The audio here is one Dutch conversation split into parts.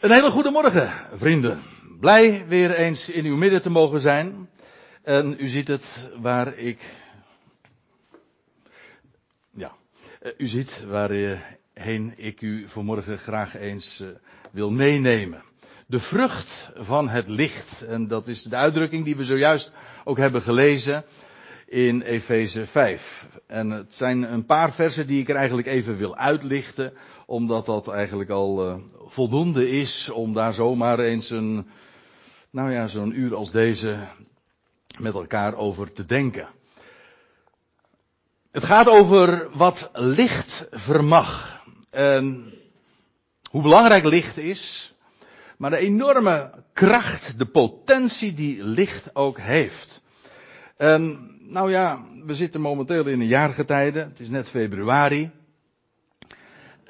Een hele goede morgen, vrienden. Blij weer eens in uw midden te mogen zijn. En u ziet het waar ik. Ja, eh, u ziet waarheen ik u vanmorgen graag eens eh, wil meenemen. De vrucht van het licht. En dat is de uitdrukking die we zojuist ook hebben gelezen in Efeze 5. En het zijn een paar versen die ik er eigenlijk even wil uitlichten, omdat dat eigenlijk al uh, voldoende is om daar zomaar eens een, nou ja, zo'n uur als deze met elkaar over te denken. Het gaat over wat licht vermag. En hoe belangrijk licht is, maar de enorme kracht, de potentie die licht ook heeft. En nou ja, we zitten momenteel in een jaargetijde. Het is net februari.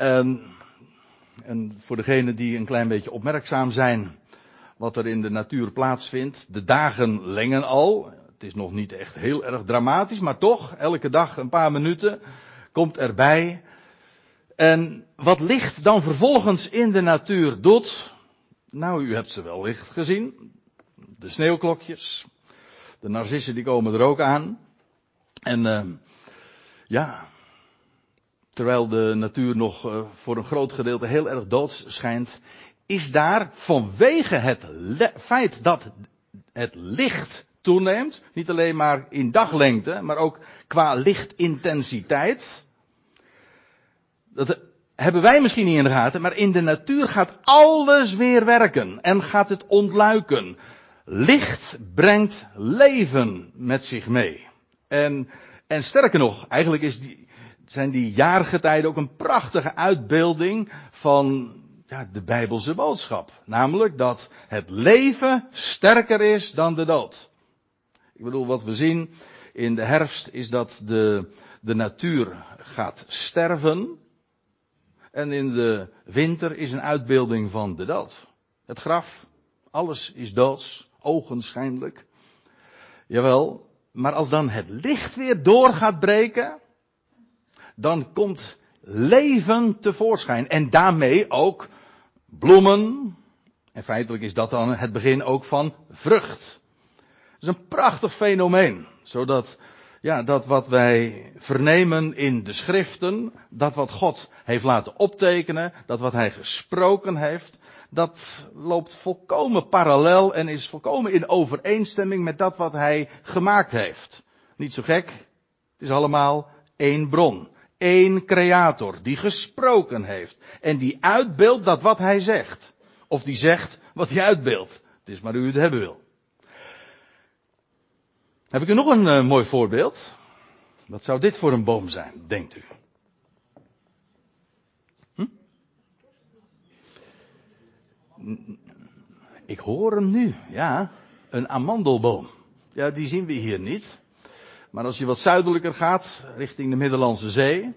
En, en voor degenen die een klein beetje opmerkzaam zijn wat er in de natuur plaatsvindt. De dagen lengen al. Het is nog niet echt heel erg dramatisch, maar toch, elke dag een paar minuten komt erbij. En wat licht dan vervolgens in de natuur doet. Nou, u hebt ze wel licht gezien. De sneeuwklokjes, de narcissen die komen er ook aan. En uh, ja, terwijl de natuur nog uh, voor een groot gedeelte heel erg doods schijnt, is daar vanwege het feit dat het licht toeneemt, niet alleen maar in daglengte, maar ook qua lichtintensiteit. Dat hebben wij misschien niet in de gaten, maar in de natuur gaat alles weer werken en gaat het ontluiken. Licht brengt leven met zich mee. En, en sterker nog, eigenlijk is die, zijn die jaargetijden ook een prachtige uitbeelding van ja, de Bijbelse boodschap. Namelijk dat het leven sterker is dan de dood. Ik bedoel, wat we zien in de herfst is dat de, de natuur gaat sterven. En in de winter is een uitbeelding van de dood. Het graf, alles is doods ogenschijnlijk. Jawel, maar als dan het licht weer door gaat breken, dan komt leven tevoorschijn. En daarmee ook bloemen. En feitelijk is dat dan het begin ook van vrucht. Het is een prachtig fenomeen. Zodat, ja, dat wat wij vernemen in de schriften, dat wat God heeft laten optekenen, dat wat hij gesproken heeft, dat loopt volkomen parallel en is volkomen in overeenstemming met dat wat hij gemaakt heeft. Niet zo gek. Het is allemaal één bron. Één creator die gesproken heeft. En die uitbeeldt dat wat hij zegt. Of die zegt wat hij uitbeeldt. Het is maar u het hebben wil. Heb ik u nog een uh, mooi voorbeeld? Wat zou dit voor een boom zijn, denkt u? Ik hoor hem nu, ja. Een amandelboom. Ja, die zien we hier niet. Maar als je wat zuidelijker gaat, richting de Middellandse Zee,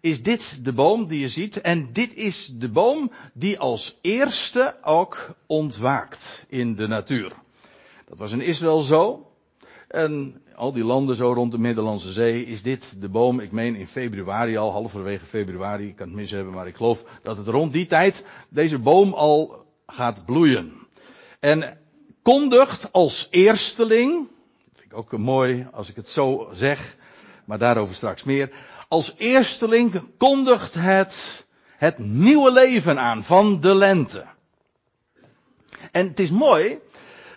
is dit de boom die je ziet. En dit is de boom die als eerste ook ontwaakt in de natuur. Dat was in Israël zo. En al die landen zo rond de Middellandse Zee is dit de boom, ik meen in februari al, halverwege februari, ik kan het mis hebben, maar ik geloof dat het rond die tijd deze boom al gaat bloeien. En kondigt als eersteling, ook mooi als ik het zo zeg, maar daarover straks meer. Als eersteling kondigt het het nieuwe leven aan van de lente. En het is mooi,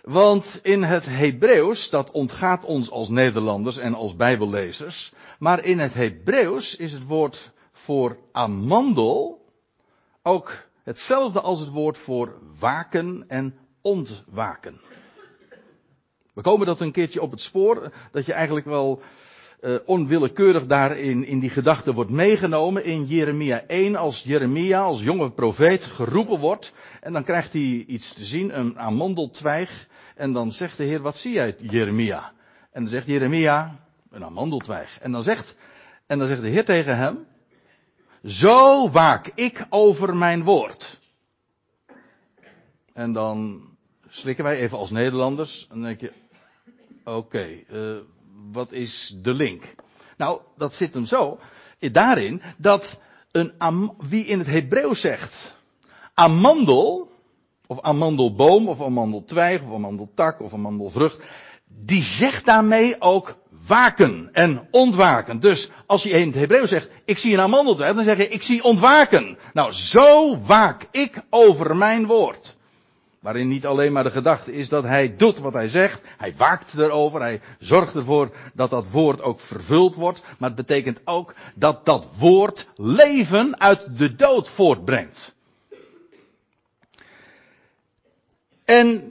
want in het Hebreeuws, dat ontgaat ons als Nederlanders en als Bijbellezers, maar in het Hebreeuws is het woord voor amandel ook Hetzelfde als het woord voor waken en ontwaken. We komen dat een keertje op het spoor, dat je eigenlijk wel uh, onwillekeurig daarin in die gedachte wordt meegenomen in Jeremia 1 als Jeremia als jonge profeet geroepen wordt en dan krijgt hij iets te zien, een amandeltwijg en dan zegt de Heer, wat zie jij Jeremia? En dan zegt Jeremia, een amandeltwijg. En dan zegt, en dan zegt de Heer tegen hem, zo waak ik over mijn woord. En dan slikken wij even als Nederlanders. En dan denk je, oké, uh, wat is de link? Nou, dat zit hem zo. Daarin dat een am, wie in het Hebreeuws zegt, amandel, of amandelboom, of amandeltwijg, of amandeltak, of amandelvrucht, die zegt daarmee ook waken en ontwaken. Dus als je in het Hebreeuws zegt, ik zie een amandeltwijg, dan zeg je, ik zie ontwaken. Nou, zo waak ik over mijn woord. Waarin niet alleen maar de gedachte is dat hij doet wat hij zegt. Hij waakt erover. Hij zorgt ervoor dat dat woord ook vervuld wordt. Maar het betekent ook dat dat woord leven uit de dood voortbrengt. En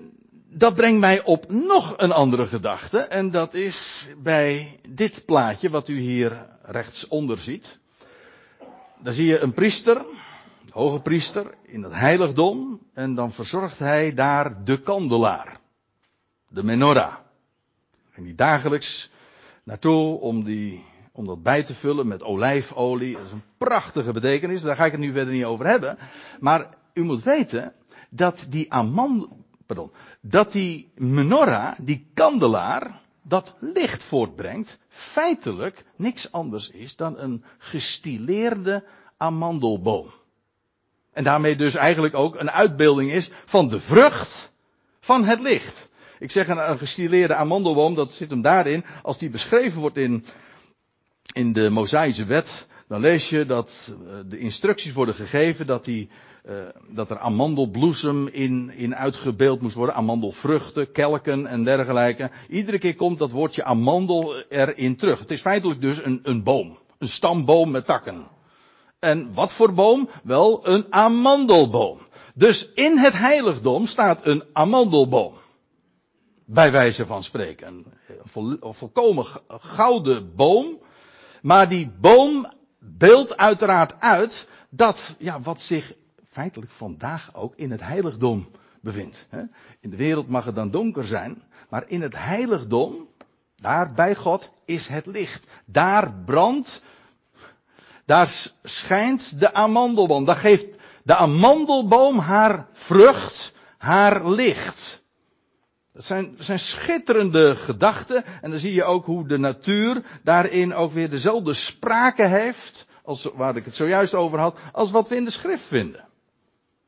dat brengt mij op nog een andere gedachte. En dat is bij dit plaatje wat u hier rechtsonder ziet. Daar zie je een priester hoge priester in het heiligdom en dan verzorgt hij daar de kandelaar. De menorah. En die dagelijks naartoe om, die, om dat bij te vullen met olijfolie. Dat is een prachtige betekenis, daar ga ik het nu verder niet over hebben. Maar u moet weten dat die amand, pardon, dat die menorah, die kandelaar, dat licht voortbrengt, feitelijk niks anders is dan een gestileerde amandelboom. En daarmee dus eigenlijk ook een uitbeelding is van de vrucht van het licht. Ik zeg een, gestileerde amandelboom, dat zit hem daarin. Als die beschreven wordt in, in de Mosaïsche wet, dan lees je dat uh, de instructies worden gegeven dat, die, uh, dat er amandelbloesem in, in uitgebeeld moest worden. Amandelvruchten, kelken en dergelijke. Iedere keer komt dat woordje amandel erin terug. Het is feitelijk dus een, een boom. Een stamboom met takken. En wat voor boom? Wel een amandelboom. Dus in het heiligdom staat een amandelboom. Bij wijze van spreken. Een volkomen gouden boom. Maar die boom beeldt uiteraard uit dat, ja, wat zich feitelijk vandaag ook in het heiligdom bevindt. In de wereld mag het dan donker zijn, maar in het heiligdom, daar bij God, is het licht. Daar brandt daar schijnt de amandelboom. Daar geeft de amandelboom haar vrucht, haar licht. Dat zijn, zijn schitterende gedachten. En dan zie je ook hoe de natuur daarin ook weer dezelfde sprake heeft. Als waar ik het zojuist over had. Als wat we in de schrift vinden.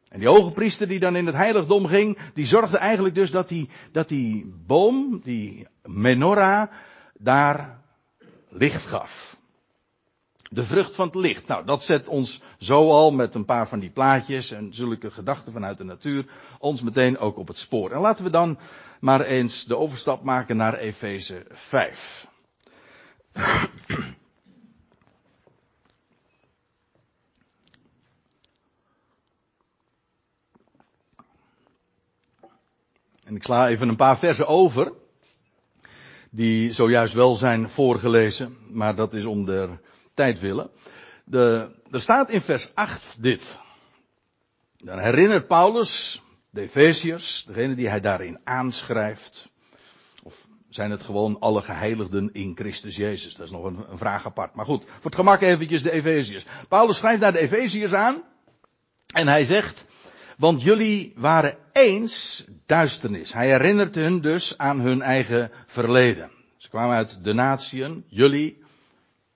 En die hoge priester die dan in het heiligdom ging. Die zorgde eigenlijk dus dat die, dat die boom, die menorah, daar licht gaf. De vrucht van het licht. Nou, dat zet ons zo al met een paar van die plaatjes en zulke gedachten vanuit de natuur ons meteen ook op het spoor. En laten we dan maar eens de overstap maken naar Efeze 5. En ik sla even een paar versen over, die zojuist wel zijn voorgelezen, maar dat is om de tijd willen. De, er staat in vers 8 dit. Dan herinnert Paulus de Efeziërs, degene die hij daarin aanschrijft. Of zijn het gewoon alle geheiligden in Christus Jezus? Dat is nog een, een vraag apart. Maar goed, voor het gemak eventjes de Efeziërs. Paulus schrijft naar de Efeziërs aan. En hij zegt, want jullie waren eens duisternis. Hij herinnert hun dus aan hun eigen verleden. Ze kwamen uit de natieën, jullie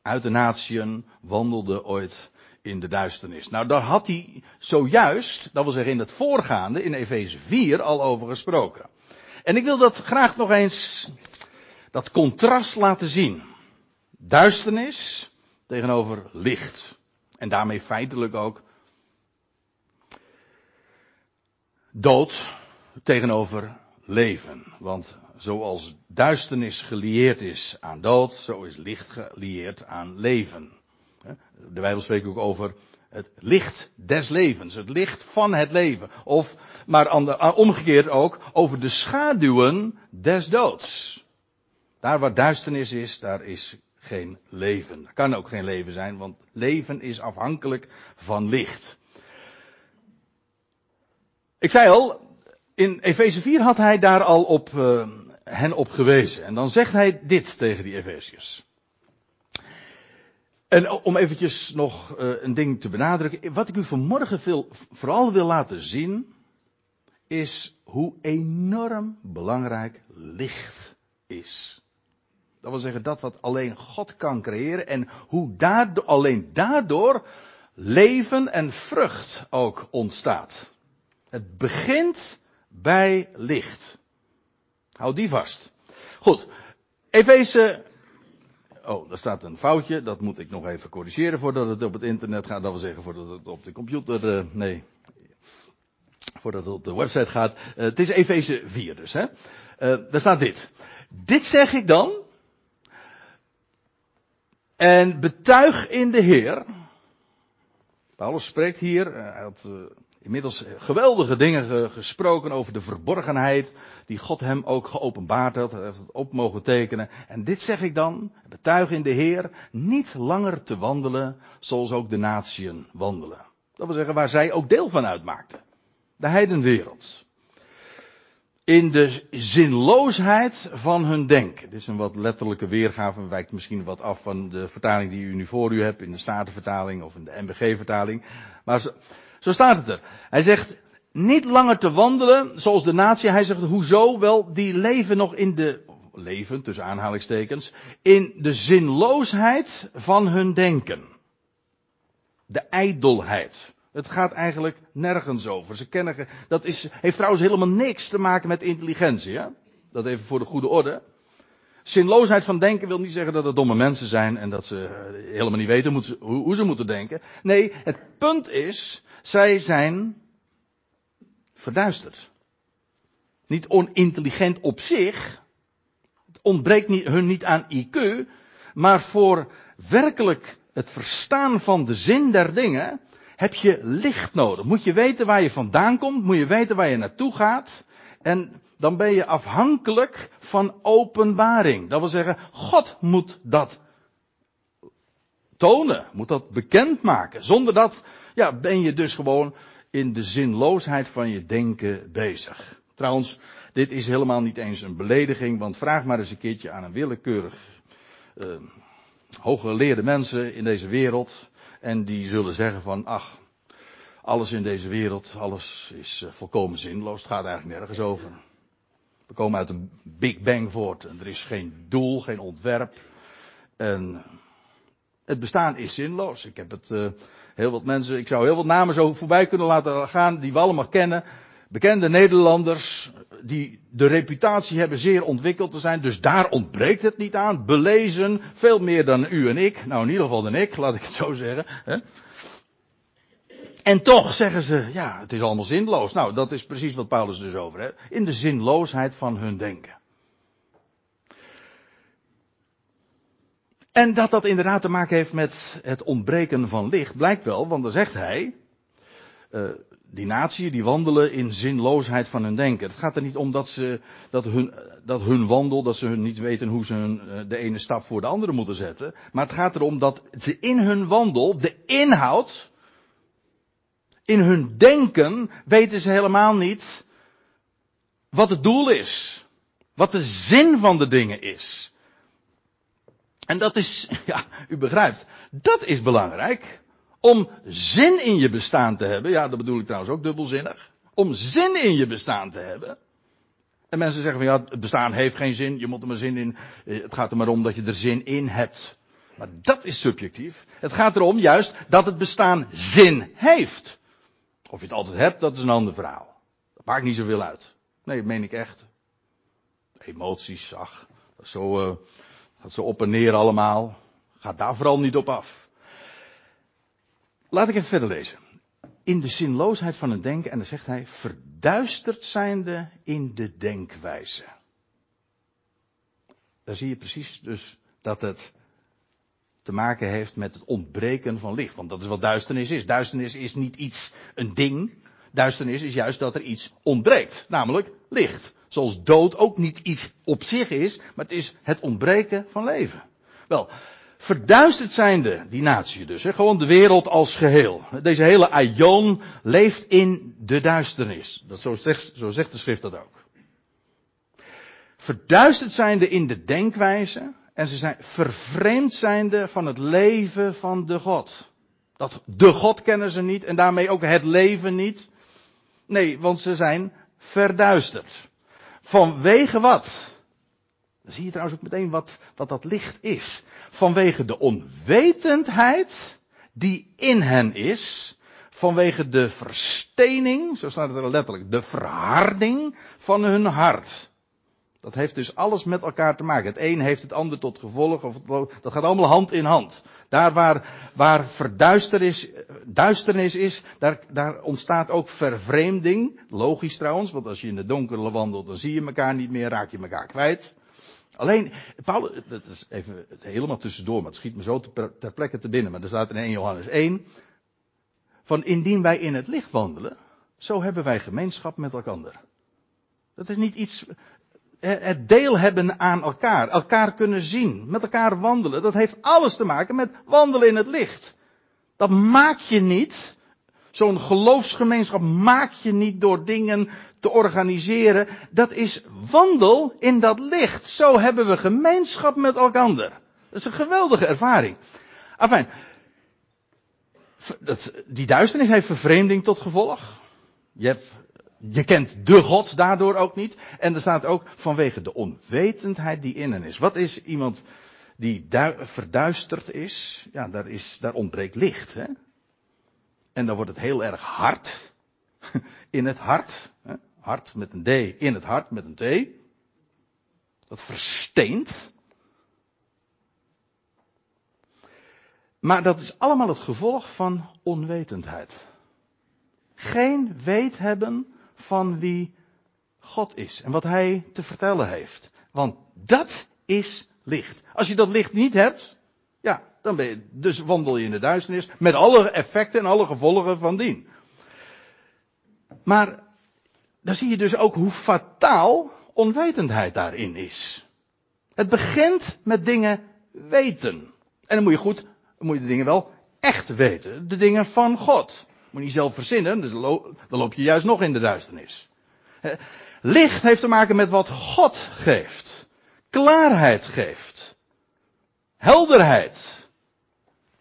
uit de natieën wandelde ooit in de duisternis. Nou, daar had hij zojuist, dat wil zeggen in het voorgaande, in Efeze 4 al over gesproken. En ik wil dat graag nog eens, dat contrast laten zien. Duisternis tegenover licht. En daarmee feitelijk ook dood tegenover leven. Want zoals duisternis gelieerd is aan dood, zo is licht gelieerd aan leven. De Bijbel spreekt ook over het licht des levens, het licht van het leven. Of, maar omgekeerd ook, over de schaduwen des doods. Daar waar duisternis is, daar is geen leven. Er kan ook geen leven zijn, want leven is afhankelijk van licht. Ik zei al, in Efeze 4 had hij daar al op, uh, hen op gewezen. En dan zegt hij dit tegen die Efeziërs. En om eventjes nog uh, een ding te benadrukken. Wat ik u vanmorgen veel, vooral wil laten zien, is hoe enorm belangrijk licht is. Dat wil zeggen dat wat alleen God kan creëren en hoe daardoor, alleen daardoor leven en vrucht ook ontstaat. Het begint bij licht. Houd die vast. Goed. Efeze. Oh, daar staat een foutje. Dat moet ik nog even corrigeren voordat het op het internet gaat. Dat wil zeggen voordat het op de computer. Uh, nee. Voordat het op de website gaat. Uh, het is Efeze 4 dus. Hè? Uh, daar staat dit. Dit zeg ik dan. En betuig in de Heer. Paulus spreekt hier. Hij had inmiddels geweldige dingen gesproken over de verborgenheid die God hem ook geopenbaard had. Heeft het op mogen tekenen. En dit zeg ik dan, betuig in de Heer, niet langer te wandelen zoals ook de natieën wandelen. Dat wil zeggen waar zij ook deel van uitmaakten. De heidenwereld. In de zinloosheid van hun denken. Dit is een wat letterlijke weergave, wijkt misschien wat af van de vertaling die u nu voor u hebt in de Statenvertaling of in de MBG-vertaling. Maar zo staat het er. Hij zegt, niet langer te wandelen zoals de natie. Hij zegt, hoezo? Wel, die leven nog in de, leven tussen aanhalingstekens, in de zinloosheid van hun denken. De ijdelheid. Het gaat eigenlijk nergens over. Ze kennen, dat is, heeft trouwens helemaal niks te maken met intelligentie. Hè? Dat even voor de goede orde. Zinloosheid van denken wil niet zeggen dat het domme mensen zijn en dat ze eh, helemaal niet weten hoe ze moeten denken. Nee, het punt is, zij zijn verduisterd. Niet onintelligent op zich. Het ontbreekt hun niet aan IQ. Maar voor werkelijk het verstaan van de zin der dingen heb je licht nodig. Moet je weten waar je vandaan komt. Moet je weten waar je naartoe gaat. En dan ben je afhankelijk van openbaring. Dat wil zeggen, God moet dat tonen, moet dat bekendmaken. Zonder dat, ja, ben je dus gewoon in de zinloosheid van je denken bezig. Trouwens, dit is helemaal niet eens een belediging, want vraag maar eens een keertje aan een willekeurig uh, hooggeleerde mensen in deze wereld. En die zullen zeggen van, ach, alles in deze wereld, alles is uh, volkomen zinloos. Het gaat eigenlijk nergens over. We komen uit een Big Bang voort en er is geen doel, geen ontwerp. En het bestaan is zinloos. Ik heb het uh, heel wat mensen, ik zou heel wat namen zo voorbij kunnen laten gaan die we allemaal kennen. Bekende Nederlanders die de reputatie hebben zeer ontwikkeld te zijn, dus daar ontbreekt het niet aan. Belezen, veel meer dan u en ik. Nou, in ieder geval dan ik, laat ik het zo zeggen. En toch zeggen ze, ja, het is allemaal zinloos. Nou, dat is precies wat Paulus dus over heeft. In de zinloosheid van hun denken. En dat dat inderdaad te maken heeft met het ontbreken van licht, blijkt wel, want dan zegt hij, uh, die natie die wandelen in zinloosheid van hun denken. Het gaat er niet om dat ze, dat hun, dat hun wandel, dat ze niet weten hoe ze hun, eh, de ene stap voor de andere moeten zetten. Maar het gaat erom dat ze in hun wandel, de inhoud, in hun denken, weten ze helemaal niet wat het doel is. Wat de zin van de dingen is. En dat is, ja, u begrijpt, dat is belangrijk. Om zin in je bestaan te hebben, ja, dat bedoel ik trouwens ook dubbelzinnig. Om zin in je bestaan te hebben. En mensen zeggen van ja, het bestaan heeft geen zin, je moet er maar zin in. Eh, het gaat er maar om dat je er zin in hebt. Maar dat is subjectief. Het gaat erom juist dat het bestaan zin heeft. Of je het altijd hebt, dat is een ander verhaal. Dat maakt niet zoveel uit. Nee, dat meen ik echt. Emoties, ach, dat zo, uh, Gaat zo op en neer allemaal. Gaat daar vooral niet op af. Laat ik even verder lezen. In de zinloosheid van het denken, en dan zegt hij, verduisterd zijnde in de denkwijze. Daar zie je precies dus dat het te maken heeft met het ontbreken van licht. Want dat is wat duisternis is. Duisternis is niet iets, een ding. Duisternis is juist dat er iets ontbreekt. Namelijk licht. Zoals dood ook niet iets op zich is, maar het is het ontbreken van leven. Wel, verduisterd zijnde, die natie dus, gewoon de wereld als geheel. Deze hele aion leeft in de duisternis. Dat, zo, zegt, zo zegt de schrift dat ook. Verduisterd zijnde in de denkwijze en ze zijn vervreemd zijnde van het leven van de God. Dat, de God kennen ze niet en daarmee ook het leven niet. Nee, want ze zijn verduisterd. Vanwege wat? Dan zie je trouwens ook meteen wat, wat dat licht is. Vanwege de onwetendheid die in hen is vanwege de verstening, zo staat het er letterlijk, de verharding van hun hart. Dat heeft dus alles met elkaar te maken. Het een heeft het ander tot gevolg, of dat gaat allemaal hand in hand. Daar waar, waar verduisternis duisternis is, daar, daar ontstaat ook vervreemding. Logisch trouwens, want als je in de donkere wandelt, dan zie je elkaar niet meer, raak je elkaar kwijt. Alleen, Paulus, dat is even helemaal tussendoor, maar het schiet me zo ter, ter plekke te binnen. Maar er staat in 1 Johannes 1, van indien wij in het licht wandelen, zo hebben wij gemeenschap met elkaar. Dat is niet iets, het deel hebben aan elkaar, elkaar kunnen zien, met elkaar wandelen, dat heeft alles te maken met wandelen in het licht. Dat maak je niet, zo'n geloofsgemeenschap maak je niet door dingen te organiseren. Dat is wandel in dat licht. Zo hebben we gemeenschap met elkaar. Dat is een geweldige ervaring. Dat, die duisternis heeft vervreemding tot gevolg. Je, hebt, je kent de God daardoor ook niet. En er staat ook vanwege de onwetendheid die in hen is. Wat is iemand die verduisterd is? Ja, daar, is, daar ontbreekt licht. Hè? En dan wordt het heel erg hard. In het hart. Hè? Hart met een D, in het hart met een T. Dat versteent. Maar dat is allemaal het gevolg van onwetendheid. Geen weet hebben van wie God is en wat Hij te vertellen heeft. Want dat is licht. Als je dat licht niet hebt, ja, dan ben je, dus wandel je in de duisternis met alle effecten en alle gevolgen van dien. Maar dan zie je dus ook hoe fataal onwetendheid daarin is. Het begint met dingen weten. En dan moet je goed, dan moet je de dingen wel echt weten. De dingen van God. Moet je zelf verzinnen, dus dan loop je juist nog in de duisternis. Licht heeft te maken met wat God geeft. Klaarheid geeft. Helderheid.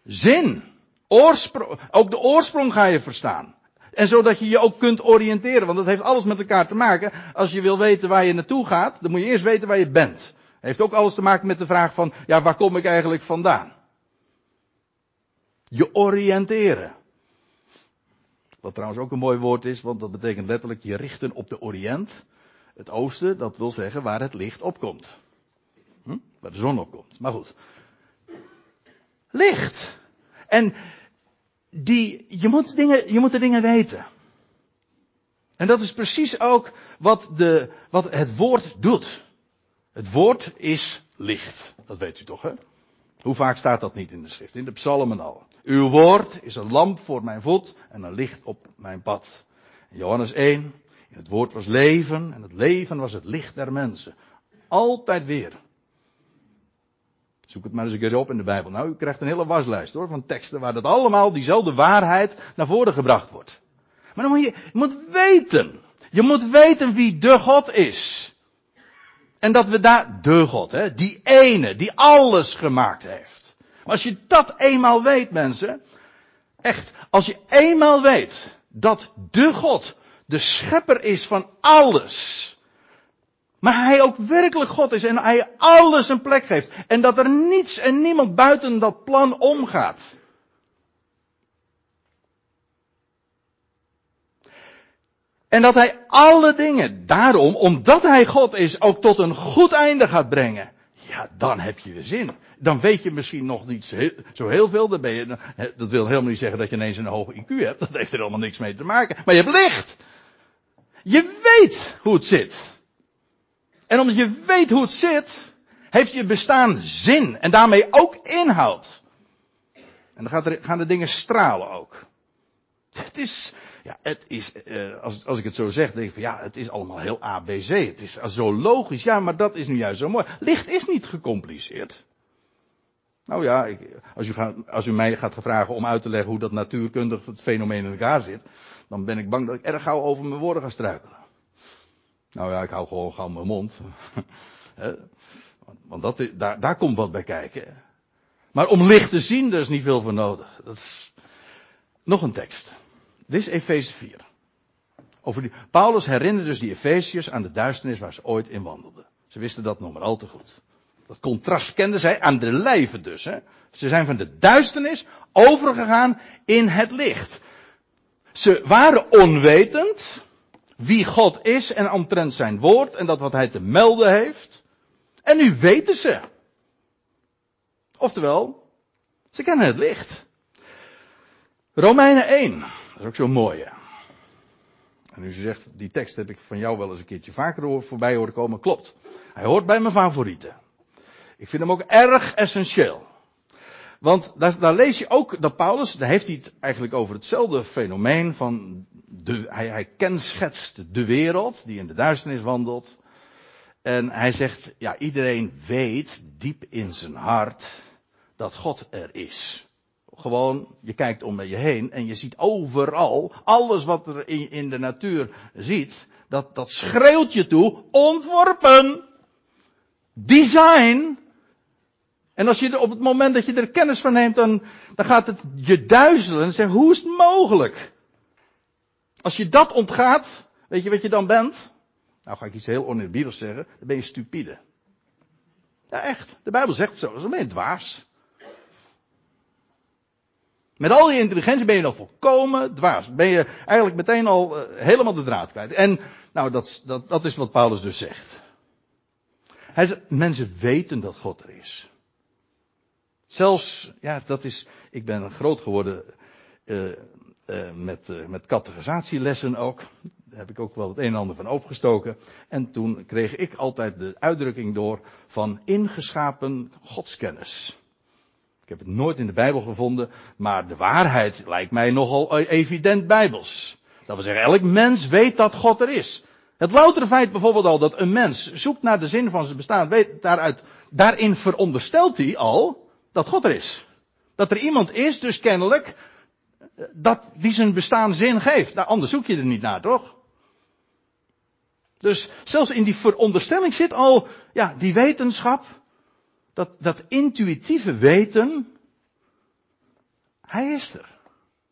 Zin. Oorsprong. Ook de oorsprong ga je verstaan. En zodat je je ook kunt oriënteren, want dat heeft alles met elkaar te maken. Als je wil weten waar je naartoe gaat, dan moet je eerst weten waar je bent. Heeft ook alles te maken met de vraag van, ja, waar kom ik eigenlijk vandaan? Je oriënteren. Wat trouwens ook een mooi woord is, want dat betekent letterlijk je richten op de Oriënt. Het oosten, dat wil zeggen waar het licht opkomt. Hm? Waar de zon opkomt. Maar goed. Licht. En die, je moet dingen, je moet de dingen weten. En dat is precies ook wat de, wat het woord doet. Het woord is licht. Dat weet u toch, hè? Hoe vaak staat dat niet in de schrift? In de psalmen al. Uw woord is een lamp voor mijn voet en een licht op mijn pad. Johannes 1. In het woord was leven en het leven was het licht der mensen. Altijd weer. Zoek het maar eens een keer op in de Bijbel. Nou, u krijgt een hele waslijst hoor, van teksten waar dat allemaal diezelfde waarheid naar voren gebracht wordt. Maar dan moet je, je moet weten. Je moet weten wie de God is. En dat we daar, de God, hè, die ene, die alles gemaakt heeft. Maar als je dat eenmaal weet, mensen, echt, als je eenmaal weet dat de God de schepper is van alles, maar hij ook werkelijk God is en hij alles een plek geeft. En dat er niets en niemand buiten dat plan omgaat. En dat hij alle dingen, daarom, omdat hij God is, ook tot een goed einde gaat brengen. Ja, dan heb je weer zin. Dan weet je misschien nog niet zo heel veel. Dan ben je, dat wil helemaal niet zeggen dat je ineens een hoge IQ hebt. Dat heeft er allemaal niks mee te maken. Maar je hebt licht. Je weet hoe het zit. En omdat je weet hoe het zit, heeft je bestaan zin. En daarmee ook inhoud. En dan gaan de dingen stralen ook. Het is, ja, het is, uh, als, als ik het zo zeg, denk ik van ja, het is allemaal heel ABC. Het is zo logisch. Ja, maar dat is nu juist zo mooi. Licht is niet gecompliceerd. Nou ja, ik, als, u als u mij gaat vragen om uit te leggen hoe dat natuurkundig het fenomeen in elkaar zit, dan ben ik bang dat ik erg gauw over mijn woorden ga struikelen. Nou ja, ik hou gewoon gauw mijn mond. Want dat, daar, daar komt wat bij kijken. Maar om licht te zien, er is niet veel voor nodig. Dat is nog een tekst. Dit is Efeze 4. Over die, Paulus herinnert dus die Efeziërs aan de duisternis waar ze ooit in wandelden. Ze wisten dat nog maar al te goed. Dat contrast kenden zij aan de lijve dus. Hè. Ze zijn van de duisternis overgegaan in het licht. Ze waren onwetend wie God is en omtrent zijn woord en dat wat hij te melden heeft. En nu weten ze. Oftewel, ze kennen het licht. Romeinen 1, dat is ook zo mooi. En u zegt, die tekst heb ik van jou wel eens een keertje vaker voorbij horen komen. Klopt. Hij hoort bij mijn favorieten. Ik vind hem ook erg essentieel. Want daar, daar, lees je ook dat Paulus, daar heeft hij het eigenlijk over hetzelfde fenomeen van de, hij, hij kenschetst de wereld die in de duisternis wandelt. En hij zegt, ja, iedereen weet diep in zijn hart dat God er is. Gewoon, je kijkt om je heen en je ziet overal, alles wat er in, in de natuur ziet, dat, dat schreeuwt je toe, ontworpen, design. En als je op het moment dat je er kennis van neemt, dan, dan gaat het je duizelen en zeggen, hoe is het mogelijk? Als je dat ontgaat, weet je wat je dan bent? Nou ga ik iets heel oneerbiedigs zeggen, dan ben je stupide. Ja echt, de Bijbel zegt zo, dan ben je dwaas. Met al die intelligentie ben je dan volkomen dwaas. Ben je eigenlijk meteen al uh, helemaal de draad kwijt. En nou, dat, dat, dat is wat Paulus dus zegt. Hij zegt, mensen weten dat God er is. Zelfs, ja, dat is, ik ben groot geworden uh, uh, met, uh, met categorisatielessen ook. Daar heb ik ook wel het een en ander van opgestoken. En toen kreeg ik altijd de uitdrukking door van ingeschapen godskennis. Ik heb het nooit in de Bijbel gevonden, maar de waarheid lijkt mij nogal evident bijbels. Dat wil zeggen, elk mens weet dat God er is. Het loutere feit bijvoorbeeld al dat een mens zoekt naar de zin van zijn bestaan, weet daaruit, daarin veronderstelt hij al dat God er is. Dat er iemand is, dus kennelijk, dat die zijn bestaan zin geeft. Nou, anders zoek je er niet naar, toch? Dus zelfs in die veronderstelling zit al, ja, die wetenschap, dat, dat intuïtieve weten, hij is er.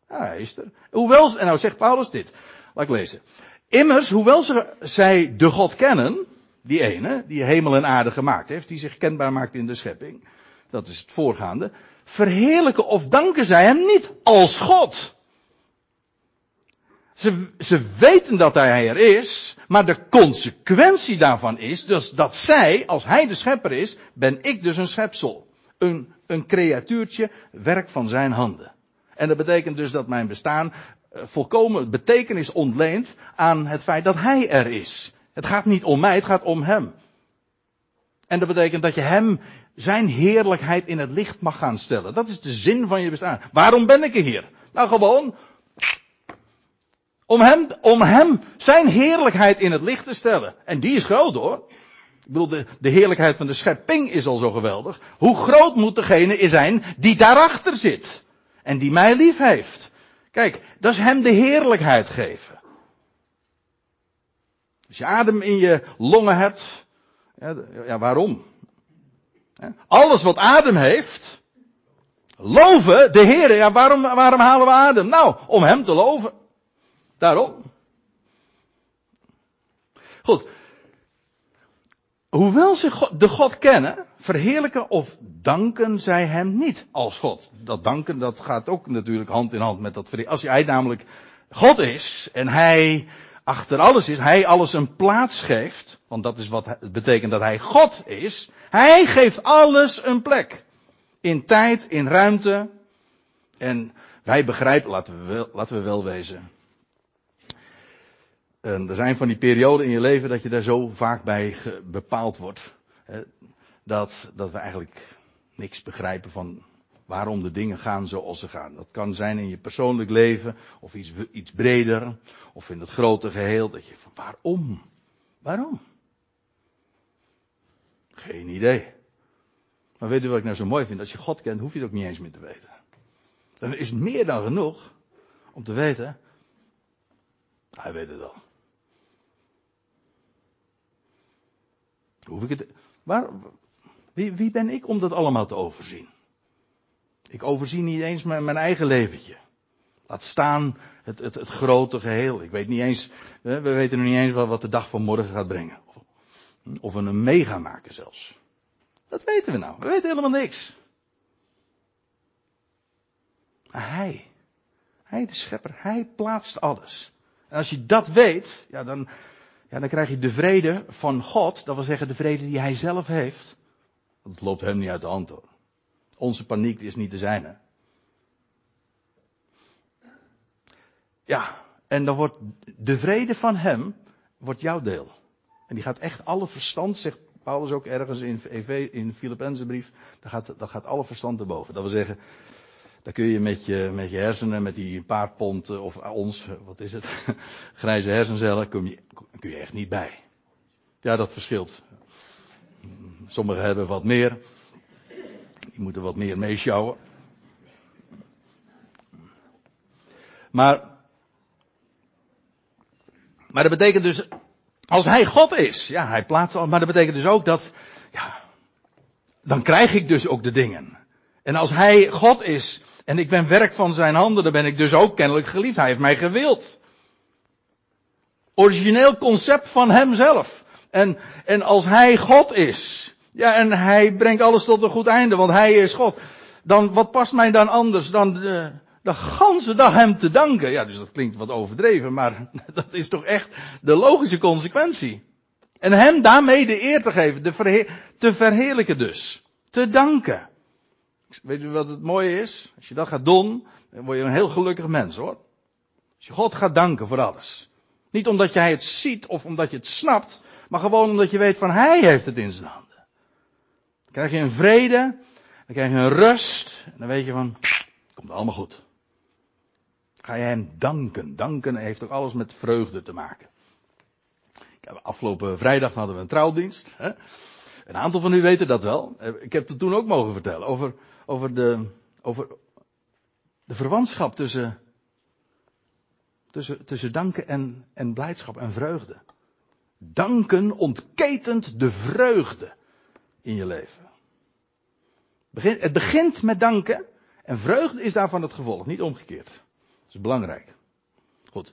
Ja, hij is er. Hoewel, en nou zegt Paulus dit, laat ik lezen. Immers, hoewel ze, zij de God kennen, die ene, die hemel en aarde gemaakt heeft, die zich kenbaar maakt in de schepping, dat is het voorgaande, verheerlijken of danken zij hem niet als God. Ze, ze weten dat hij er is, maar de consequentie daarvan is dus dat zij, als hij de schepper is, ben ik dus een schepsel. Een, een creatuurtje, werk van zijn handen. En dat betekent dus dat mijn bestaan eh, volkomen betekenis ontleent aan het feit dat hij er is. Het gaat niet om mij, het gaat om hem. En dat betekent dat je hem zijn heerlijkheid in het licht mag gaan stellen. Dat is de zin van je bestaan. Waarom ben ik er hier? Nou gewoon om hem, om hem zijn heerlijkheid in het licht te stellen. En die is groot hoor. Ik bedoel, de, de heerlijkheid van de schepping is al zo geweldig. Hoe groot moet degene zijn die daarachter zit? En die mij lief heeft. Kijk, dat is hem de heerlijkheid geven. Als je adem in je longen hebt, ja, ja waarom? Alles wat adem heeft, loven de Heer. Ja, waarom, waarom halen we adem? Nou, om Hem te loven. Daarom. Goed. Hoewel ze de God kennen, verheerlijken of danken zij hem niet als God. Dat danken, dat gaat ook natuurlijk hand in hand met dat Als hij namelijk God is en hij achter alles is, hij alles een plaats geeft, want dat is wat betekent dat hij God is. Hij geeft alles een plek. In tijd, in ruimte. En wij begrijpen, laten we laten we wel wezen. En er zijn van die perioden in je leven dat je daar zo vaak bij bepaald wordt. Hè, dat, dat we eigenlijk niks begrijpen van waarom de dingen gaan zoals ze gaan. Dat kan zijn in je persoonlijk leven of iets, iets breder of in het grote geheel. Dat je van waarom? Waarom? Geen idee. Maar weet u wat ik nou zo mooi vind? Als je God kent, hoef je het ook niet eens meer te weten. Dan is meer dan genoeg om te weten, hij weet het al. Hoef ik het. Waar, wie, wie ben ik om dat allemaal te overzien? Ik overzie niet eens mijn, mijn eigen leventje. Laat staan het, het, het grote geheel. Ik weet niet eens, we weten nog niet eens wat, wat de dag van morgen gaat brengen. Of, we een mega maken zelfs. Dat weten we nou. We weten helemaal niks. Maar hij, Hij de schepper. Hij plaatst alles. En als je dat weet, ja, dan, ja, dan krijg je de vrede van God. Dat wil zeggen de vrede die hij zelf heeft. Dat loopt hem niet uit de hand hoor. Onze paniek is niet de zijne. Ja, en dan wordt de vrede van hem, wordt jouw deel. En die gaat echt alle verstand, zegt Paulus ook ergens in, in Filippense brief, dan gaat, dan gaat alle verstand erboven. Dat wil zeggen, daar kun je met je, met je hersenen, met die paar pond, of ons, wat is het, grijze hersencellen, kun je, kun je echt niet bij. Ja, dat verschilt. Sommigen hebben wat meer. Die moeten wat meer meeschouwen. Maar, maar dat betekent dus, als hij God is, ja, hij plaatst al, maar dat betekent dus ook dat, ja, dan krijg ik dus ook de dingen. En als hij God is, en ik ben werk van zijn handen, dan ben ik dus ook kennelijk geliefd. Hij heeft mij gewild. Origineel concept van hemzelf. En, en als hij God is, ja, en hij brengt alles tot een goed einde, want hij is God. Dan, wat past mij dan anders dan de, de ganse dag hem te danken? Ja, dus dat klinkt wat overdreven, maar dat is toch echt de logische consequentie. En hem daarmee de eer te geven, te verheerlijken dus. Te danken. Weet u wat het mooie is? Als je dat gaat doen, dan word je een heel gelukkig mens hoor. Als je God gaat danken voor alles. Niet omdat jij het ziet of omdat je het snapt, maar gewoon omdat je weet van Hij heeft het in zijn handen. Dan krijg je een vrede, dan krijg je een rust, en dan weet je van, komt allemaal goed. Ga je Hem danken. Danken heeft ook alles met vreugde te maken. Afgelopen vrijdag hadden we een trouwdienst. Hè? Een aantal van u weten dat wel. Ik heb het toen ook mogen vertellen over, over, de, over de verwantschap tussen, tussen, tussen danken en, en blijdschap en vreugde. Danken ontketent de vreugde in je leven. Het begint met danken en vreugde is daarvan het gevolg, niet omgekeerd. Dat is belangrijk. Goed.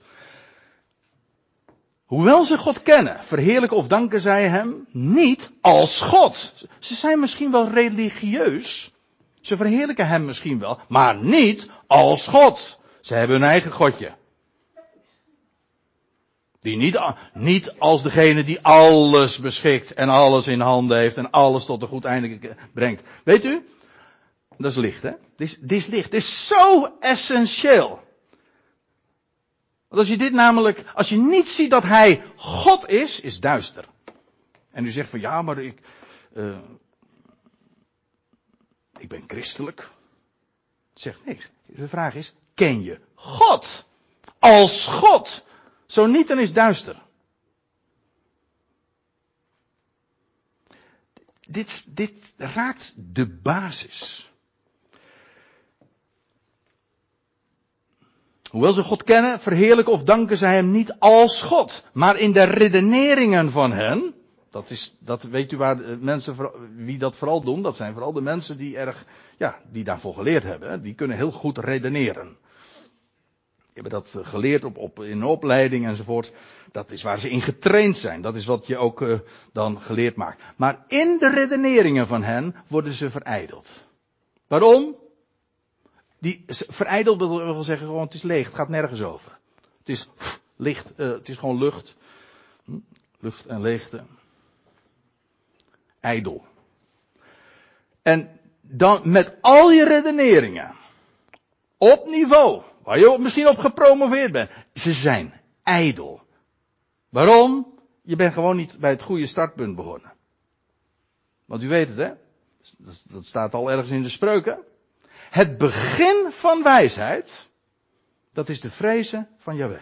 Hoewel ze God kennen, verheerlijken of danken zij hem niet als God. Ze zijn misschien wel religieus. Ze verheerlijken hem misschien wel, maar niet als God. Ze hebben hun eigen godje. Die niet, niet als degene die alles beschikt en alles in handen heeft en alles tot een goed einde brengt. Weet u? Dat is licht, hè? Dit dit is licht. Dit is zo essentieel. Want als je dit namelijk, als je niet ziet dat hij God is, is duister. En u zegt van ja, maar ik, uh, ik ben christelijk. Zegt niks. De vraag is, ken je God? Als God. Zo niet, dan is duister. Dit, dit raakt de basis. Hoewel ze God kennen, verheerlijken of danken zij hem niet als God. Maar in de redeneringen van hen, dat is, dat weet u waar mensen, wie dat vooral doen, dat zijn vooral de mensen die erg, ja, die daarvoor geleerd hebben. Die kunnen heel goed redeneren. Die hebben dat geleerd op, op, in opleiding enzovoort. Dat is waar ze in getraind zijn. Dat is wat je ook uh, dan geleerd maakt. Maar in de redeneringen van hen worden ze verijdeld. Waarom? Die verijdeld wil zeggen gewoon het is leeg, het gaat nergens over. Het is licht, uh, het is gewoon lucht. Hm? Lucht en leegte. Ijdel. En dan met al je redeneringen. Op niveau. Waar je misschien op gepromoveerd bent. Ze zijn ijdel. Waarom? Je bent gewoon niet bij het goede startpunt begonnen. Want u weet het hè. Dat staat al ergens in de spreuken. Het begin van wijsheid, dat is de vrezen van Yahweh.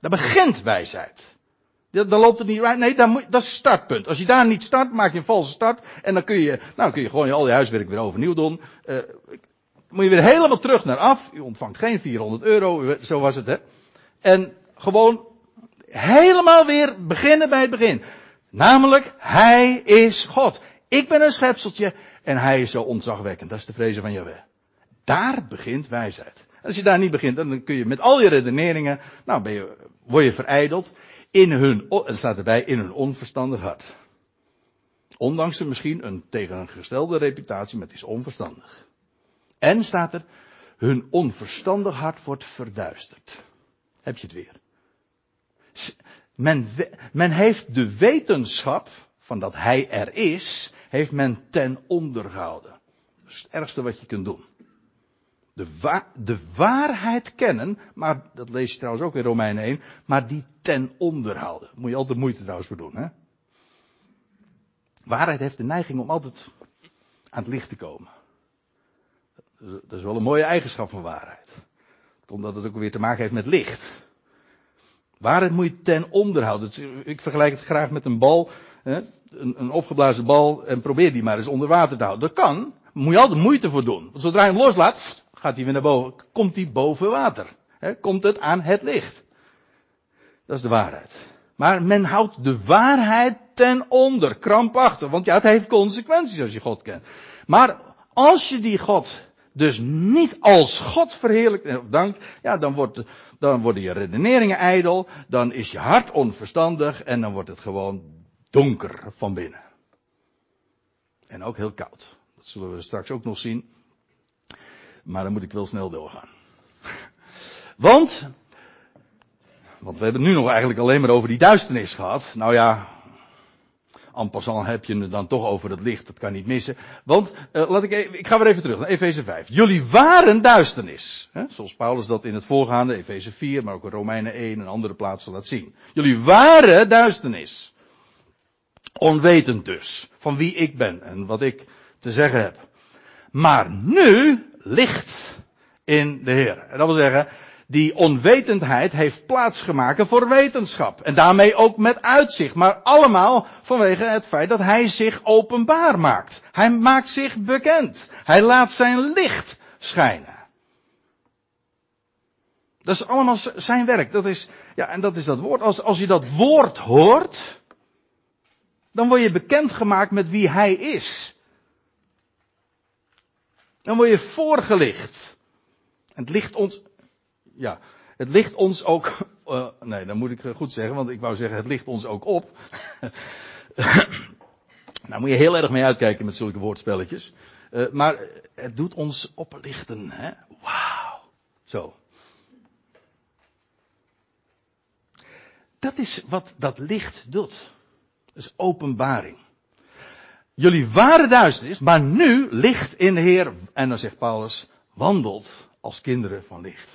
Daar begint wijsheid. Dan loopt het niet uit. Nee, dat is het startpunt. Als je daar niet start, maak je een valse start. En dan kun je, nou kun je gewoon al je huiswerk weer overnieuw doen. Uh, moet je weer helemaal terug naar af. U ontvangt geen 400 euro, zo was het hè. En gewoon helemaal weer beginnen bij het begin. Namelijk, Hij is God. Ik ben een schepseltje en Hij is zo ontzagwekkend. Dat is de vrezen van Jaweh. Daar begint wijsheid. En als je daar niet begint, dan kun je met al je redeneringen, nou ben je, word je verijdeld. In hun, er staat erbij, in hun onverstandig hart. Ondanks er misschien een tegengestelde reputatie, maar het is onverstandig. En staat er, hun onverstandig hart wordt verduisterd. Heb je het weer. Men, men heeft de wetenschap van dat hij er is, heeft men ten onder gehouden. Dat is het ergste wat je kunt doen. De, wa de waarheid kennen, maar dat lees je trouwens ook in Romeinen 1, maar die ten onder houden. Moet je altijd moeite trouwens voor doen, hè? Waarheid heeft de neiging om altijd aan het licht te komen. Dat is wel een mooie eigenschap van waarheid. Omdat het ook weer te maken heeft met licht. Waarheid moet je ten onder houden. Ik vergelijk het graag met een bal, hè? Een, een opgeblazen bal, en probeer die maar eens onder water te houden. Dat kan, moet je altijd moeite voor doen. Want zodra je hem loslaat, gaat hij weer naar boven, komt hij boven water. komt het aan het licht. Dat is de waarheid. Maar men houdt de waarheid ten onder, krampachtig. Want ja, het heeft consequenties als je God kent. Maar als je die God dus niet als God verheerlijkt en dankt, ja, dan, wordt, dan worden je redeneringen ijdel, dan is je hart onverstandig en dan wordt het gewoon donker van binnen. En ook heel koud. Dat zullen we straks ook nog zien. Maar dan moet ik wel snel doorgaan. Want, want we hebben het nu nog eigenlijk alleen maar over die duisternis gehad. Nou ja, en passant heb je het dan toch over het licht, dat kan niet missen. Want, uh, laat ik, even, ik ga weer even terug naar Efeze 5. Jullie waren duisternis. Hè? Zoals Paulus dat in het voorgaande, Efeze 4, maar ook in Romeinen 1 en andere plaatsen laat zien. Jullie waren duisternis. Onwetend dus, van wie ik ben en wat ik te zeggen heb. Maar nu licht in de Heer. En dat wil zeggen, die onwetendheid heeft plaatsgemaakt voor wetenschap. En daarmee ook met uitzicht. Maar allemaal vanwege het feit dat hij zich openbaar maakt. Hij maakt zich bekend. Hij laat zijn licht schijnen. Dat is allemaal zijn werk. Dat is, ja, en dat is dat woord. Als, als je dat woord hoort, dan word je bekendgemaakt met wie hij is. Dan word je voorgelicht. Het ligt ons, ja, het ligt ons ook, uh, nee, dan moet ik goed zeggen, want ik wou zeggen, het ligt ons ook op. nou moet je heel erg mee uitkijken met zulke woordspelletjes. Uh, maar het doet ons oplichten, hè. Wauw. Zo. Dat is wat dat licht doet. Dat is openbaring. Jullie waren duisternis, maar nu licht in de Heer. En dan zegt Paulus, wandelt als kinderen van licht.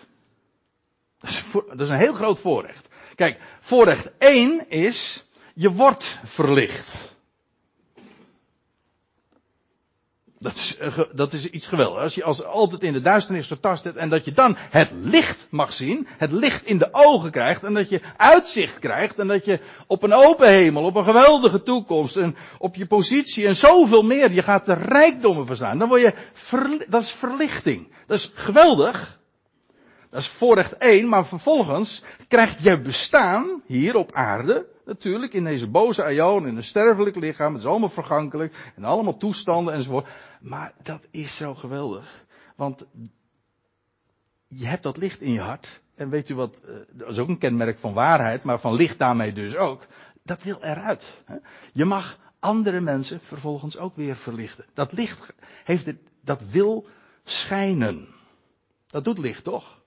Dat is, een heel groot voorrecht. Kijk, voorrecht 1 is, je wordt verlicht. Dat is, eh, dat is iets geweldigs. Als je als altijd in de duisternis getast hebt en dat je dan het licht mag zien, het licht in de ogen krijgt en dat je uitzicht krijgt en dat je op een open hemel, op een geweldige toekomst en op je positie en zoveel meer, je gaat de rijkdommen verstaan. Dan word je, dat is verlichting. Dat is geweldig. Dat is voorrecht één, maar vervolgens krijgt je bestaan hier op aarde Natuurlijk, in deze boze aion, in een sterfelijk lichaam, het is allemaal vergankelijk, en allemaal toestanden enzovoort. Maar dat is zo geweldig. Want je hebt dat licht in je hart. En weet u wat, eh, dat is ook een kenmerk van waarheid, maar van licht daarmee dus ook. Dat wil eruit. Je mag andere mensen vervolgens ook weer verlichten. Dat licht heeft het, dat wil schijnen. Dat doet licht toch?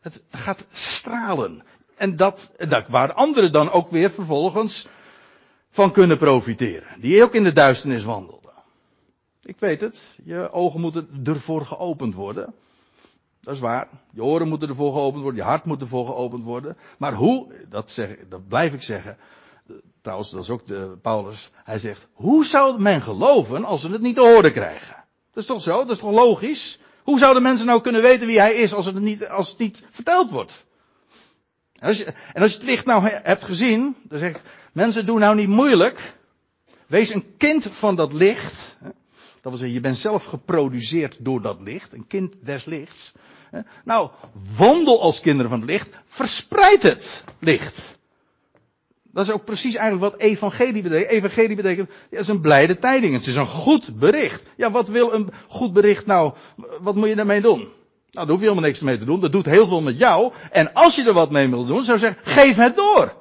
Het gaat stralen. En dat, dat waar anderen dan ook weer vervolgens van kunnen profiteren. Die ook in de duisternis wandelden. Ik weet het, je ogen moeten ervoor geopend worden. Dat is waar. Je oren moeten ervoor geopend worden, je hart moet ervoor geopend worden. Maar hoe, dat, zeg, dat blijf ik zeggen. Trouwens, dat is ook de Paulus. Hij zegt, hoe zou men geloven als ze het niet te horen krijgen? Dat is toch zo? Dat is toch logisch? Hoe zouden mensen nou kunnen weten wie hij is als het niet, als het niet verteld wordt? En als, je, en als je het licht nou hebt gezien, dan zeg ik, mensen doen nou niet moeilijk. Wees een kind van dat licht. Dat wil zeggen, je bent zelf geproduceerd door dat licht, een kind des lichts. Nou, wandel als kinderen van het licht, verspreid het licht. Dat is ook precies eigenlijk wat evangelie betekent. Evangelie betekent, ja, is een blijde tijding. Het is een goed bericht. Ja, wat wil een goed bericht nou, wat moet je daarmee doen? Nou, daar hoef je helemaal niks mee te doen. Dat doet heel veel met jou. En als je er wat mee wil doen, zou ik zeggen, geef het door.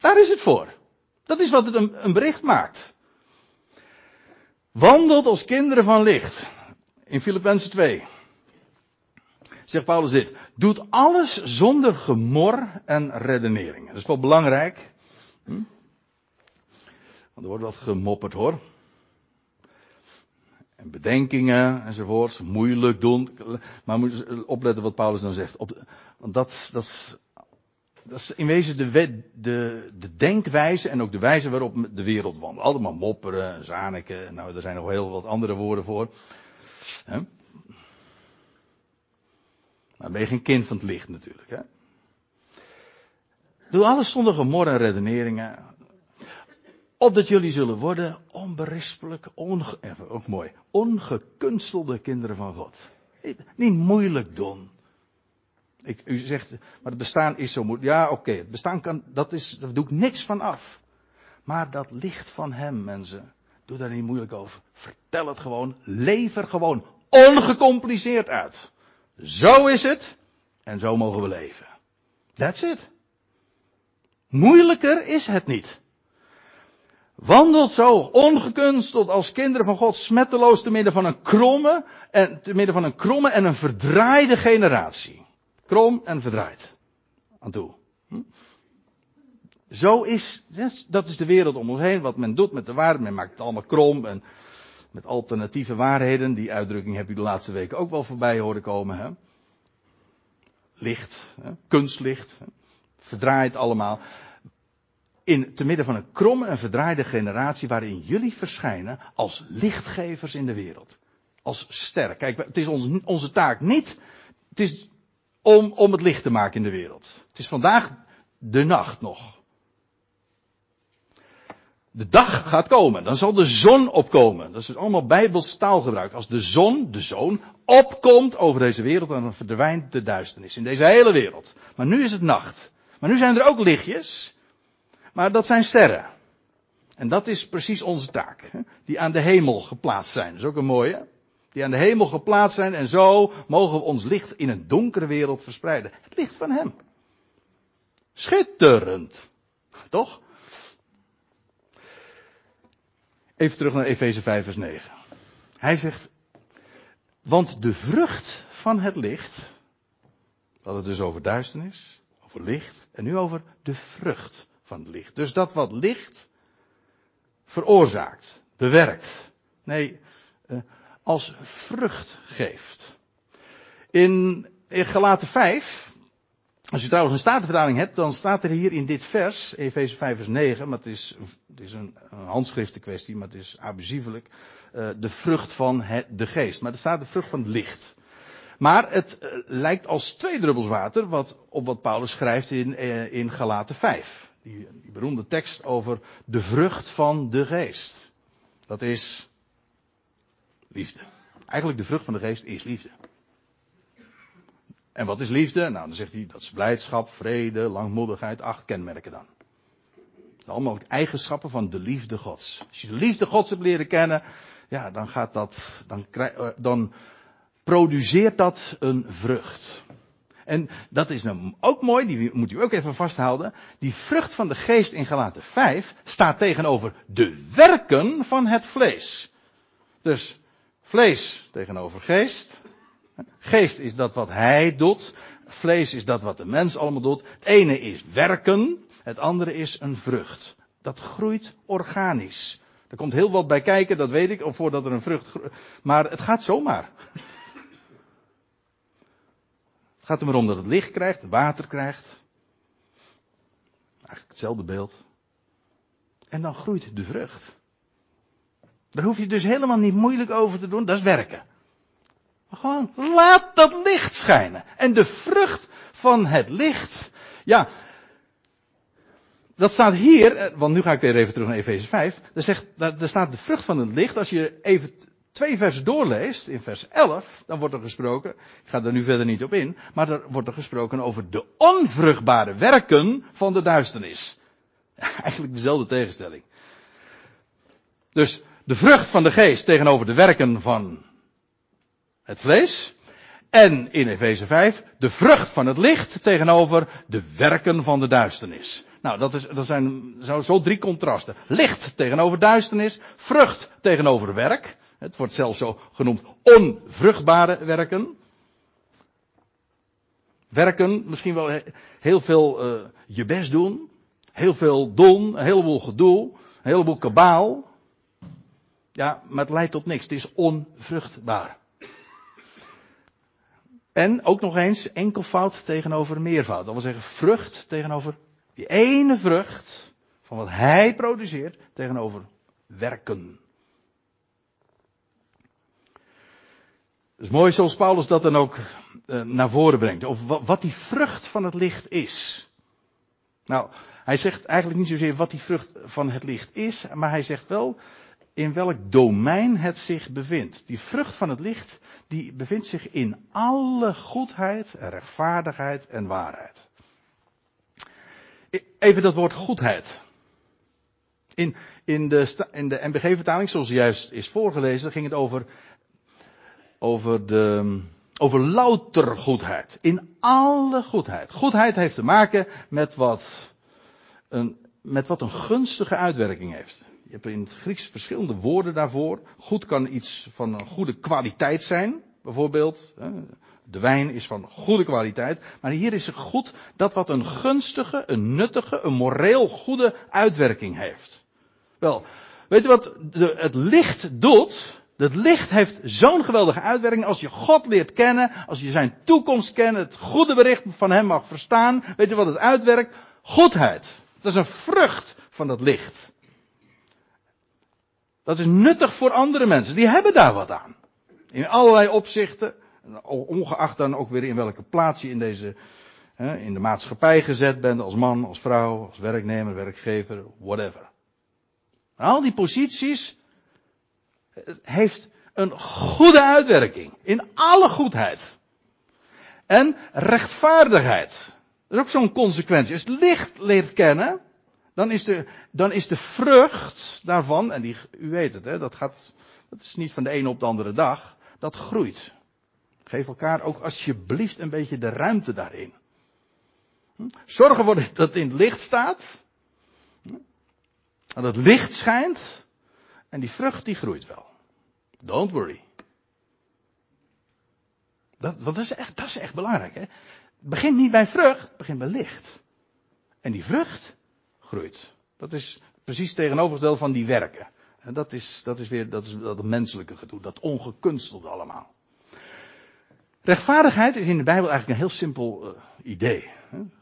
Daar is het voor. Dat is wat het een, een bericht maakt. Wandelt als kinderen van licht. In Filippenzen 2. zegt Paulus dit. Doet alles zonder gemor en redeneringen. Dat is wel belangrijk. Hm? Want er wordt wat gemopperd hoor. En bedenkingen enzovoorts. Moeilijk doen. Maar moet opletten wat Paulus dan zegt. Op, want dat, dat, dat is in wezen de, de, de denkwijze en ook de wijze waarop de wereld wandelt. Allemaal mopperen, zaniken. Nou, er zijn nog heel wat andere woorden voor. He? Dan ben je geen kind van het licht natuurlijk. Hè? Doe alles zonder gemor en redeneringen. Opdat jullie zullen worden onberispelijk, onge, even, ook mooi, ongekunstelde kinderen van God. Niet moeilijk doen. Ik, u zegt, maar het bestaan is zo moeilijk. Ja, oké, het bestaan kan, dat is, daar doe ik niks van af. Maar dat licht van hem, mensen. Doe daar niet moeilijk over. Vertel het gewoon. Lever gewoon ongecompliceerd uit. Zo is het. En zo mogen we leven. That's it. Moeilijker is het niet. Wandelt zo ongekunsteld als kinderen van God smetteloos te midden van een kromme en te midden van een kromme en een verdraaide generatie. Krom en verdraaid. Aan toe. Hm? Zo is, dat is de wereld om ons heen, wat men doet met de waarheid. Men maakt het allemaal krom en met alternatieve waarheden. Die uitdrukking heb je de laatste weken ook wel voorbij horen komen. Hè? Licht, hè? kunstlicht, hè? verdraait allemaal. In, te midden van een kromme en verdraaide generatie waarin jullie verschijnen als lichtgevers in de wereld. Als sterren. Kijk, het is onze taak niet, het is om, om het licht te maken in de wereld. Het is vandaag de nacht nog. De dag gaat komen, dan zal de zon opkomen. Dat is allemaal bijbels taalgebruik. Als de zon, de zoon, opkomt over deze wereld, dan verdwijnt de duisternis in deze hele wereld. Maar nu is het nacht. Maar nu zijn er ook lichtjes, maar dat zijn sterren. En dat is precies onze taak, die aan de hemel geplaatst zijn. Dat is ook een mooie. Die aan de hemel geplaatst zijn en zo mogen we ons licht in een donkere wereld verspreiden. Het licht van Hem. Schitterend. Toch? Even terug naar Efeze 5 vers 9. Hij zegt, want de vrucht van het licht, we hadden het dus over duisternis, over licht, en nu over de vrucht van het licht. Dus dat wat licht veroorzaakt, bewerkt. Nee, uh, als vrucht geeft. In, in Galaten 5, als je trouwens een statenvertaling hebt, dan staat er hier in dit vers, Efeze 5 vers 9, maar het is, het is een, een handschriftenkwestie, maar het is abusievelijk, uh, de vrucht van de geest. Maar er staat de vrucht van het licht. Maar het uh, lijkt als twee druppels water wat, op wat Paulus schrijft in, uh, in Galaten 5. Die, die beroemde tekst over de vrucht van de geest. Dat is liefde. Eigenlijk de vrucht van de geest is liefde. En wat is liefde? Nou, dan zegt hij, dat is blijdschap, vrede, langmoedigheid, acht kenmerken dan. Allemaal eigenschappen van de liefde gods. Als je de liefde gods hebt leren kennen, ja, dan gaat dat, dan, eh, dan produceert dat een vrucht. En dat is nou ook mooi, die moet u ook even vasthouden. Die vrucht van de geest in Galaten 5 staat tegenover de werken van het vlees. Dus vlees tegenover geest. Geest is dat wat hij doet. Vlees is dat wat de mens allemaal doet. Het ene is werken, het andere is een vrucht. Dat groeit organisch. Er komt heel wat bij kijken, dat weet ik, voordat er een vrucht groeit. Maar het gaat zomaar. Het gaat er maar om dat het licht krijgt, water krijgt. Eigenlijk hetzelfde beeld. En dan groeit de vrucht. Daar hoef je dus helemaal niet moeilijk over te doen, dat is werken. Gewoon, laat dat licht schijnen. En de vrucht van het licht, ja, dat staat hier, eh, want nu ga ik weer even terug naar Efeze 5. Daar, zegt, daar staat de vrucht van het licht. Als je even twee versen doorleest, in vers 11, dan wordt er gesproken, ik ga er nu verder niet op in, maar er wordt er gesproken over de onvruchtbare werken van de duisternis. Eigenlijk dezelfde tegenstelling. Dus de vrucht van de geest tegenover de werken van het vlees. En in Efeze 5 de vrucht van het licht tegenover de werken van de duisternis. Nou, dat, is, zijn zo, zo drie contrasten. Licht tegenover duisternis, vrucht tegenover werk. Het wordt zelfs zo genoemd onvruchtbare werken. werken, misschien wel heel veel uh, je best doen, heel veel doen, een heleboel gedoe, een heleboel kabaal. Ja, maar het leidt tot niks. Het is onvruchtbaar. En ook nog eens enkelvoud tegenover meervoud. Dat wil zeggen vrucht tegenover die ene vrucht van wat hij produceert tegenover werken. Het is mooi zoals Paulus dat dan ook uh, naar voren brengt. Of wat die vrucht van het licht is. Nou, hij zegt eigenlijk niet zozeer wat die vrucht van het licht is, maar hij zegt wel in welk domein het zich bevindt. Die vrucht van het licht, die bevindt zich in alle goedheid, rechtvaardigheid en waarheid. Even dat woord goedheid. In, in de, in de MBG-vertaling, zoals juist is voorgelezen, ging het over, over, de, over louter goedheid. In alle goedheid. Goedheid heeft te maken met wat een, met wat een gunstige uitwerking heeft. Je hebt in het Grieks verschillende woorden daarvoor. Goed kan iets van een goede kwaliteit zijn, bijvoorbeeld. De wijn is van goede kwaliteit. Maar hier is het goed dat wat een gunstige, een nuttige, een moreel goede uitwerking heeft. Wel, weet je wat de, het licht doet? Het licht heeft zo'n geweldige uitwerking. Als je God leert kennen, als je zijn toekomst kent, het goede bericht van hem mag verstaan. Weet je wat het uitwerkt? Goedheid. Dat is een vrucht van dat licht. Dat is nuttig voor andere mensen. Die hebben daar wat aan. In allerlei opzichten. Ongeacht dan ook weer in welke plaats je in deze, in de maatschappij gezet bent. Als man, als vrouw, als werknemer, werkgever, whatever. al die posities heeft een goede uitwerking. In alle goedheid. En rechtvaardigheid. Dat is ook zo'n consequentie. Als het licht leert kennen, dan is de, dan is de vrucht daarvan, en die, u weet het, hè, dat, gaat, dat is niet van de ene op de andere dag, dat groeit. Geef elkaar ook alsjeblieft een beetje de ruimte daarin. Hm? Zorg ervoor dat het in het licht staat. Hm? Dat het licht schijnt. En die vrucht die groeit wel. Don't worry. Dat, dat, is echt, dat is echt belangrijk. Hè? Begint niet bij vrucht, begint bij licht. En die vrucht, groeit. Dat is precies tegenovergesteld van die werken. En dat is, dat is weer dat, is dat menselijke gedoe, dat ongekunstelde allemaal. Rechtvaardigheid is in de Bijbel eigenlijk een heel simpel uh, idee.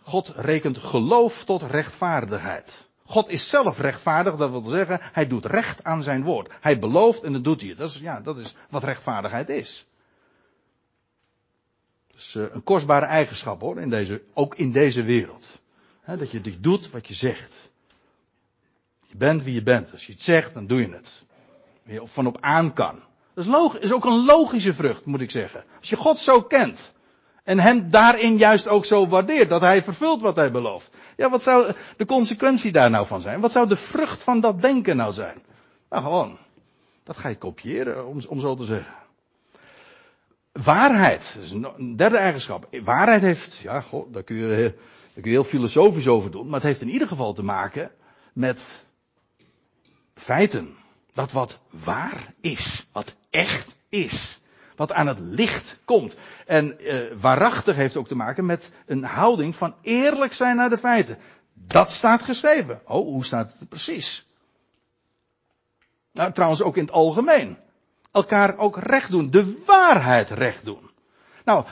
God rekent geloof tot rechtvaardigheid. God is zelf rechtvaardig, dat wil zeggen, hij doet recht aan zijn woord. Hij belooft en dat doet hij. Dat is, ja, dat is wat rechtvaardigheid is. Dat is uh, een kostbare eigenschap hoor, in deze, ook in deze wereld dat je dit doet wat je zegt. Je bent wie je bent. Als je het zegt, dan doe je het. Waar je van op aan kan. Dat is, is ook een logische vrucht, moet ik zeggen. Als je God zo kent. En hem daarin juist ook zo waardeert. Dat hij vervult wat hij belooft. Ja, wat zou de consequentie daar nou van zijn? Wat zou de vrucht van dat denken nou zijn? Nou, gewoon. Dat ga je kopiëren, om, om zo te zeggen. Waarheid. Dat is een derde eigenschap. Waarheid heeft, ja, god, daar kun je kun je heel filosofisch over doen, maar het heeft in ieder geval te maken met feiten. Dat wat waar is, wat echt is, wat aan het licht komt. En eh, waarachtig heeft ook te maken met een houding van eerlijk zijn naar de feiten. Dat staat geschreven. Oh, hoe staat het precies? Nou, trouwens ook in het algemeen. Elkaar ook recht doen, de waarheid recht doen. Nou,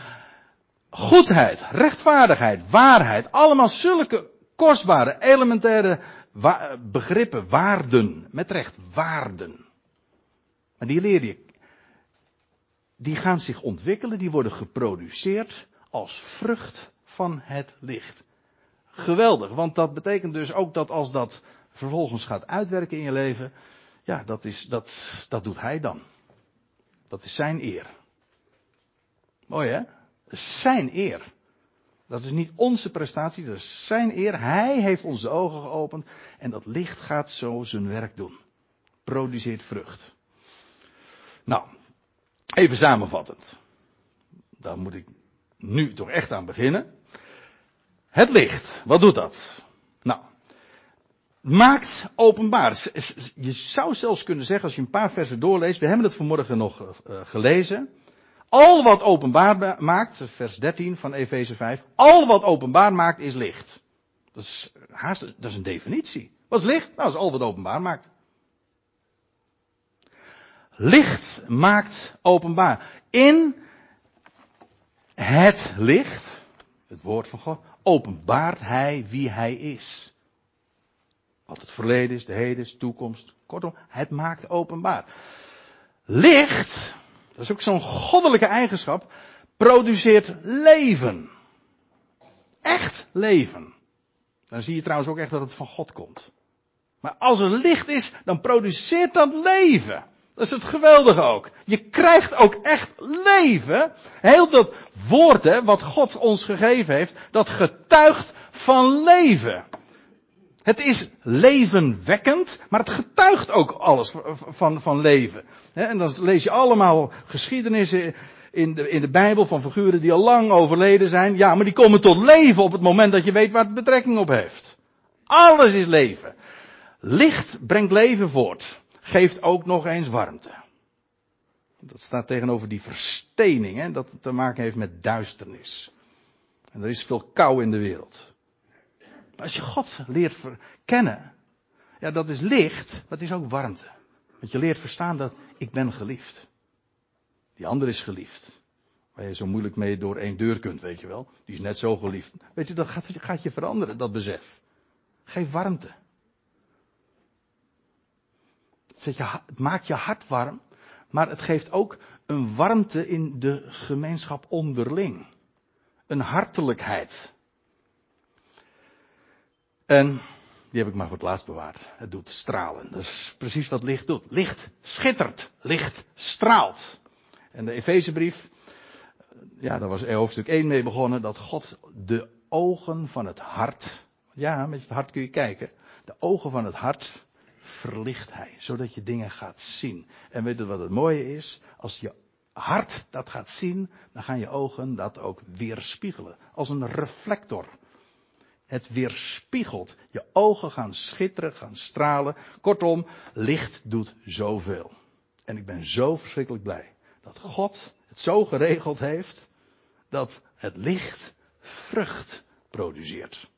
goedheid, rechtvaardigheid, waarheid, allemaal zulke kostbare, elementaire begrippen, waarden, met recht, waarden. Maar die leer je, die gaan zich ontwikkelen, die worden geproduceerd als vrucht van het licht. Geweldig, want dat betekent dus ook dat als dat vervolgens gaat uitwerken in je leven, ja, dat, is, dat, dat doet hij dan. Dat is zijn eer. Mooi hè? Zijn eer. Dat is niet onze prestatie, dat is zijn eer. Hij heeft onze ogen geopend en dat licht gaat zo zijn werk doen. Produceert vrucht. Nou, even samenvattend. Daar moet ik nu toch echt aan beginnen. Het licht, wat doet dat? Nou, maakt openbaar. Je zou zelfs kunnen zeggen, als je een paar versen doorleest, we hebben het vanmorgen nog uh, gelezen. Al wat openbaar maakt, vers 13 van Efeze 5, al wat openbaar maakt is licht. Dat is, haast, dat is een definitie. Wat is licht? Nou, dat is al wat openbaar maakt. Licht maakt openbaar. In het licht, het woord van God, openbaart hij wie hij is. Wat het verleden is, de heden is, de toekomst. Kortom, het maakt openbaar. Licht, dat is ook zo'n goddelijke eigenschap, produceert leven. Echt leven. Dan zie je trouwens ook echt dat het van God komt. Maar als er licht is, dan produceert dat leven. Dat is het geweldige ook. Je krijgt ook echt leven. Heel dat woord hè, wat God ons gegeven heeft, dat getuigt van leven. Het is levenwekkend, maar het getuigt ook alles van, van leven. En dan lees je allemaal geschiedenissen in de, in de Bijbel van figuren die al lang overleden zijn. Ja, maar die komen tot leven op het moment dat je weet waar het betrekking op heeft. Alles is leven. Licht brengt leven voort. Geeft ook nog eens warmte. Dat staat tegenover die verstening, hè, dat te maken heeft met duisternis. En er is veel kou in de wereld. Als je God leert kennen, ja, dat is licht, maar het is ook warmte. Want je leert verstaan dat ik ben geliefd. Die ander is geliefd. Waar je zo moeilijk mee door één deur kunt, weet je wel. Die is net zo geliefd. Weet je, dat gaat, gaat je veranderen, dat besef. Geef warmte. Het maakt je hart warm, maar het geeft ook een warmte in de gemeenschap onderling. Een hartelijkheid. En die heb ik maar voor het laatst bewaard. Het doet stralen. Dat is precies wat licht doet. Licht schittert. Licht straalt. En de Efezebrief, ja, daar was hoofdstuk 1 mee begonnen, dat God de ogen van het hart, ja, met het hart kun je kijken, de ogen van het hart verlicht hij, zodat je dingen gaat zien. En weet je wat het mooie is? Als je hart dat gaat zien, dan gaan je ogen dat ook weerspiegelen. Als een reflector. Het weerspiegelt. Je ogen gaan schitteren, gaan stralen. Kortom, licht doet zoveel. En ik ben zo verschrikkelijk blij dat God het zo geregeld heeft dat het licht vrucht produceert.